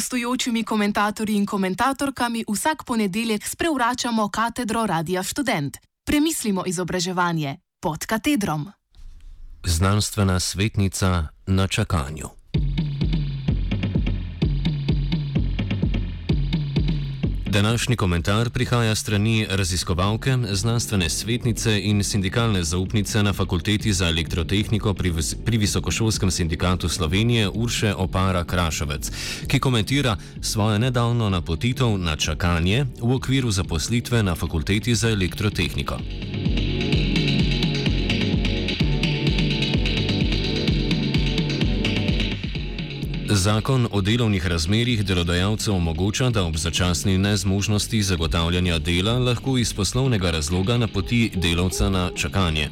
gostujočimi komentatorji in komentatorkami vsak ponedeljek sprevračamo katedro Radia Student. Premislimo izobraževanje pod katedrom. Znanstvena svetnica na čakanju. Današnji komentar prihaja strani raziskovalke, znanstvene svetnice in sindikalne zaupnice na Fakulteti za elektrotehniko pri, pri Visokošolskem sindikatu Slovenije Urše Opara Krašovec, ki komentira svojo nedavno napotitev na čakanje v okviru zaposlitve na Fakulteti za elektrotehniko. Zakon o delovnih razmerjih delodajalcev omogoča, da ob začasni nezmožnosti zagotavljanja dela lahko iz poslovnega razloga napoti delavca na čakanje.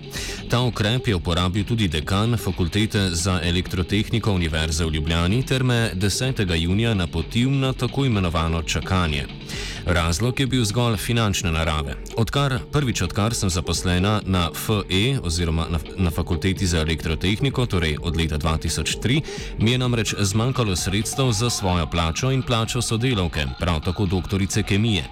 Ta ukrep je uporabil tudi dekan Fakultete za elektrotehniko Univerze v Ljubljani ter me 10. junija napotil na tako imenovano čakanje. Razlog je bil zgolj finančne narave. Odkar, prvič, odkar sem zaposlena na FE oziroma na, na Fakulteti za elektrotehniko, torej od leta 2003, mi je namreč zmanjkalo sredstev za svojo plačo in plačo sodelavke, prav tako doktorice kemije.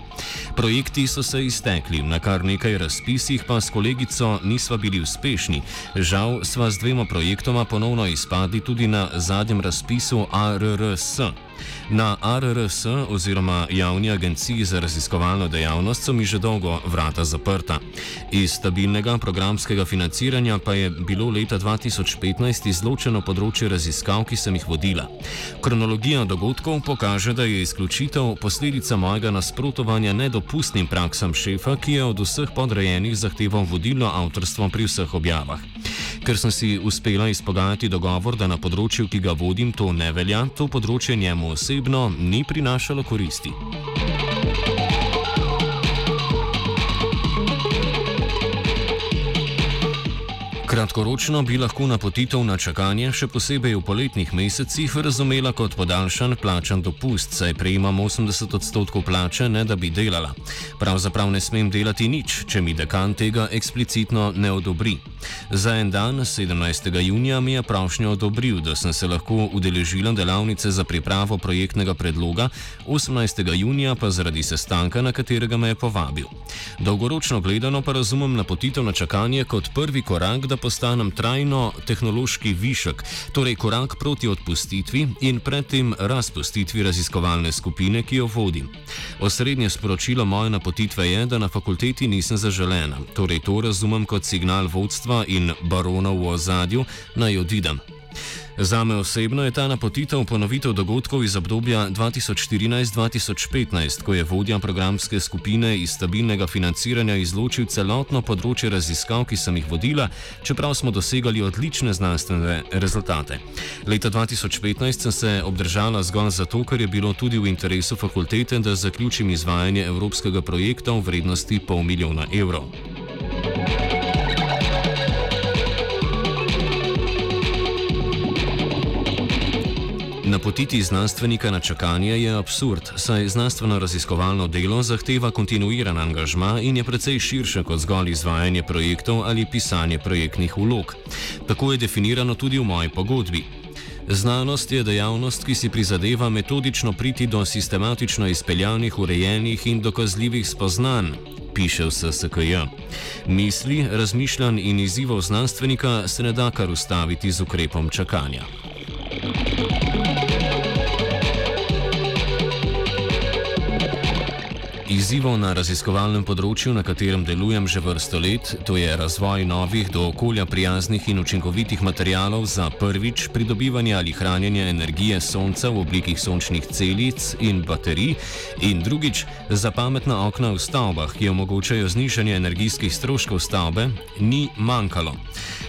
Projekti so se iztekli, na kar nekaj razpisih pa s kolegico nisva bili uspešni. Žal sva z dvema projektoma ponovno izpadli tudi na zadnjem razpisu ARRS. Na ARRS oziroma Javni agenciji za raziskovalno dejavnost so mi že dolgo vrata zaprta. Iz stabilnega programskega financiranja pa je bilo leta 2015 izločeno področje raziskav, ki sem jih vodila. Kronologija dogodkov pokaže, da je izključitev posledica mojega nasprotovanja nedopustnim praksam šefa, ki je od vseh podrejenih zahteval vodilno avtorstvo pri vseh objavah. Ker sem si uspela izpogajati dogovor, da na področju, ki ga vodim, to ne velja, to področje njemu osebno ni prinašalo koristi. Kratkoročno bi lahko napotitev na čakanje, še posebej v poletnih mesecih, razumela kot podaljšan plačan dopust, saj prejemam 80 odstotkov plače, ne da bi delala. Pravzaprav ne smem delati nič, če mi dekan tega eksplicitno ne odobri. Za en dan, 17. junija, mi je prošnjo odobril, da sem se lahko udeležila delavnice za pripravo projektnega predloga, 18. junija pa zaradi sestanka, na katerega me je povabil. Dolgoročno gledano pa razumem napotitev na čakanje kot prvi korak, da postanem trajno tehnološki višek, torej korak proti odpustitvi in predtem razpustitvi raziskovalne skupine, ki jo vodim. Osrednje sporočilo moje napotitve je, da na fakulteti nisem zaželena, torej to razumem kot signal vodstva in baronov v ozadju, naj odidem. Za me osebno je ta napotitev ponovitev dogodkov iz obdobja 2014-2015, ko je vodja programske skupine iz stabilnega financiranja izločil celotno področje raziskav, ki sem jih vodila, čeprav smo dosegali odlične znanstvene rezultate. Leta 2015 sem se obdržala zgolj zato, ker je bilo tudi v interesu fakultete, da zaključim izvajanje evropskega projekta v vrednosti pol milijona evrov. Napotiti znanstvenika na čakanje je absurd, saj znanstveno raziskovalno delo zahteva kontinuiran angažma in je precej širše kot zgolj izvajanje projektov ali pisanje projektnih vlog. Tako je definirano tudi v moji pogodbi. Znanost je dejavnost, ki si prizadeva metodično priti do sistematično izpeljanih, urejenih in dokazljivih spoznanj. Piše v SSKJ. Misli, razmišljanj in izzivov znanstvenika se ne da kar ustaviti z ukrepom čakanja. Izzivov na raziskovalnem področju, na katerem delujem že vrsto let, to je razvoj novih, do okolja prijaznih in učinkovitih materijalov za prvič pridobivanje ali hranjenje energije sonca v obliki sončnih celic in baterij, in drugič za pametna okna v stavbah, ki omogočajo znižanje energijskih stroškov stavbe, ni manjkalo.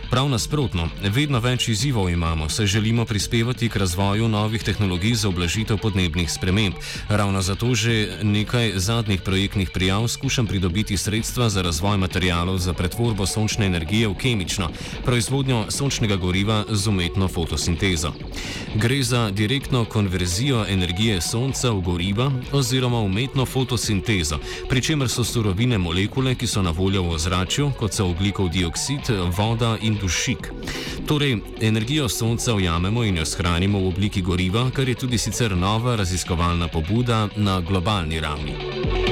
Prav nasprotno, vedno več izzivov imamo, saj želimo prispevati k razvoju novih tehnologij za oblažitev podnebnih sprememb. Ravno zato že nekaj zadnjih projektnih prijav skušam pridobiti sredstva za razvoj materijalov za pretvorbo sončne energije v kemično proizvodnjo sončnega goriva z umetno fotosintezo. Gre za direktno konverzijo energije sonca v goriva oziroma umetno fotosintezo, pri čemer so surovine molekule, ki so na voljo v ozračju, kot so oglikov dioksid, voda in dušik. Torej, energijo sonca ujamemo in jo shranimo v obliki goriva, kar je tudi sicer nova raziskovalna pobuda na globalni ravni.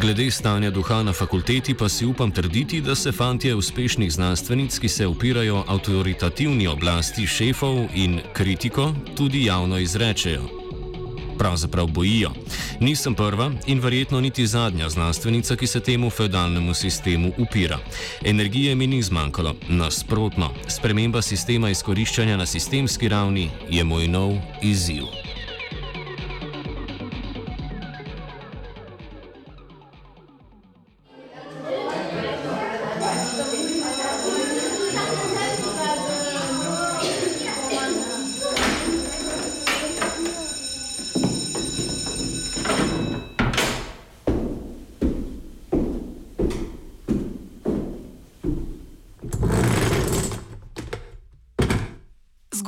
Glede stanja duha na fakulteti pa si upam trditi, da se fantje uspešnih znanstvenic, ki se upirajo avtoritativni oblasti šefov in kritiko, tudi javno izrečejo. Pravzaprav bojijo. Nisem prva in verjetno niti zadnja znanstvenica, ki se temu feudalnemu sistemu upira. Energije mi ni zmanjkalo, nasprotno, sprememba sistema izkoriščanja na sistemski ravni je moj nov izziv.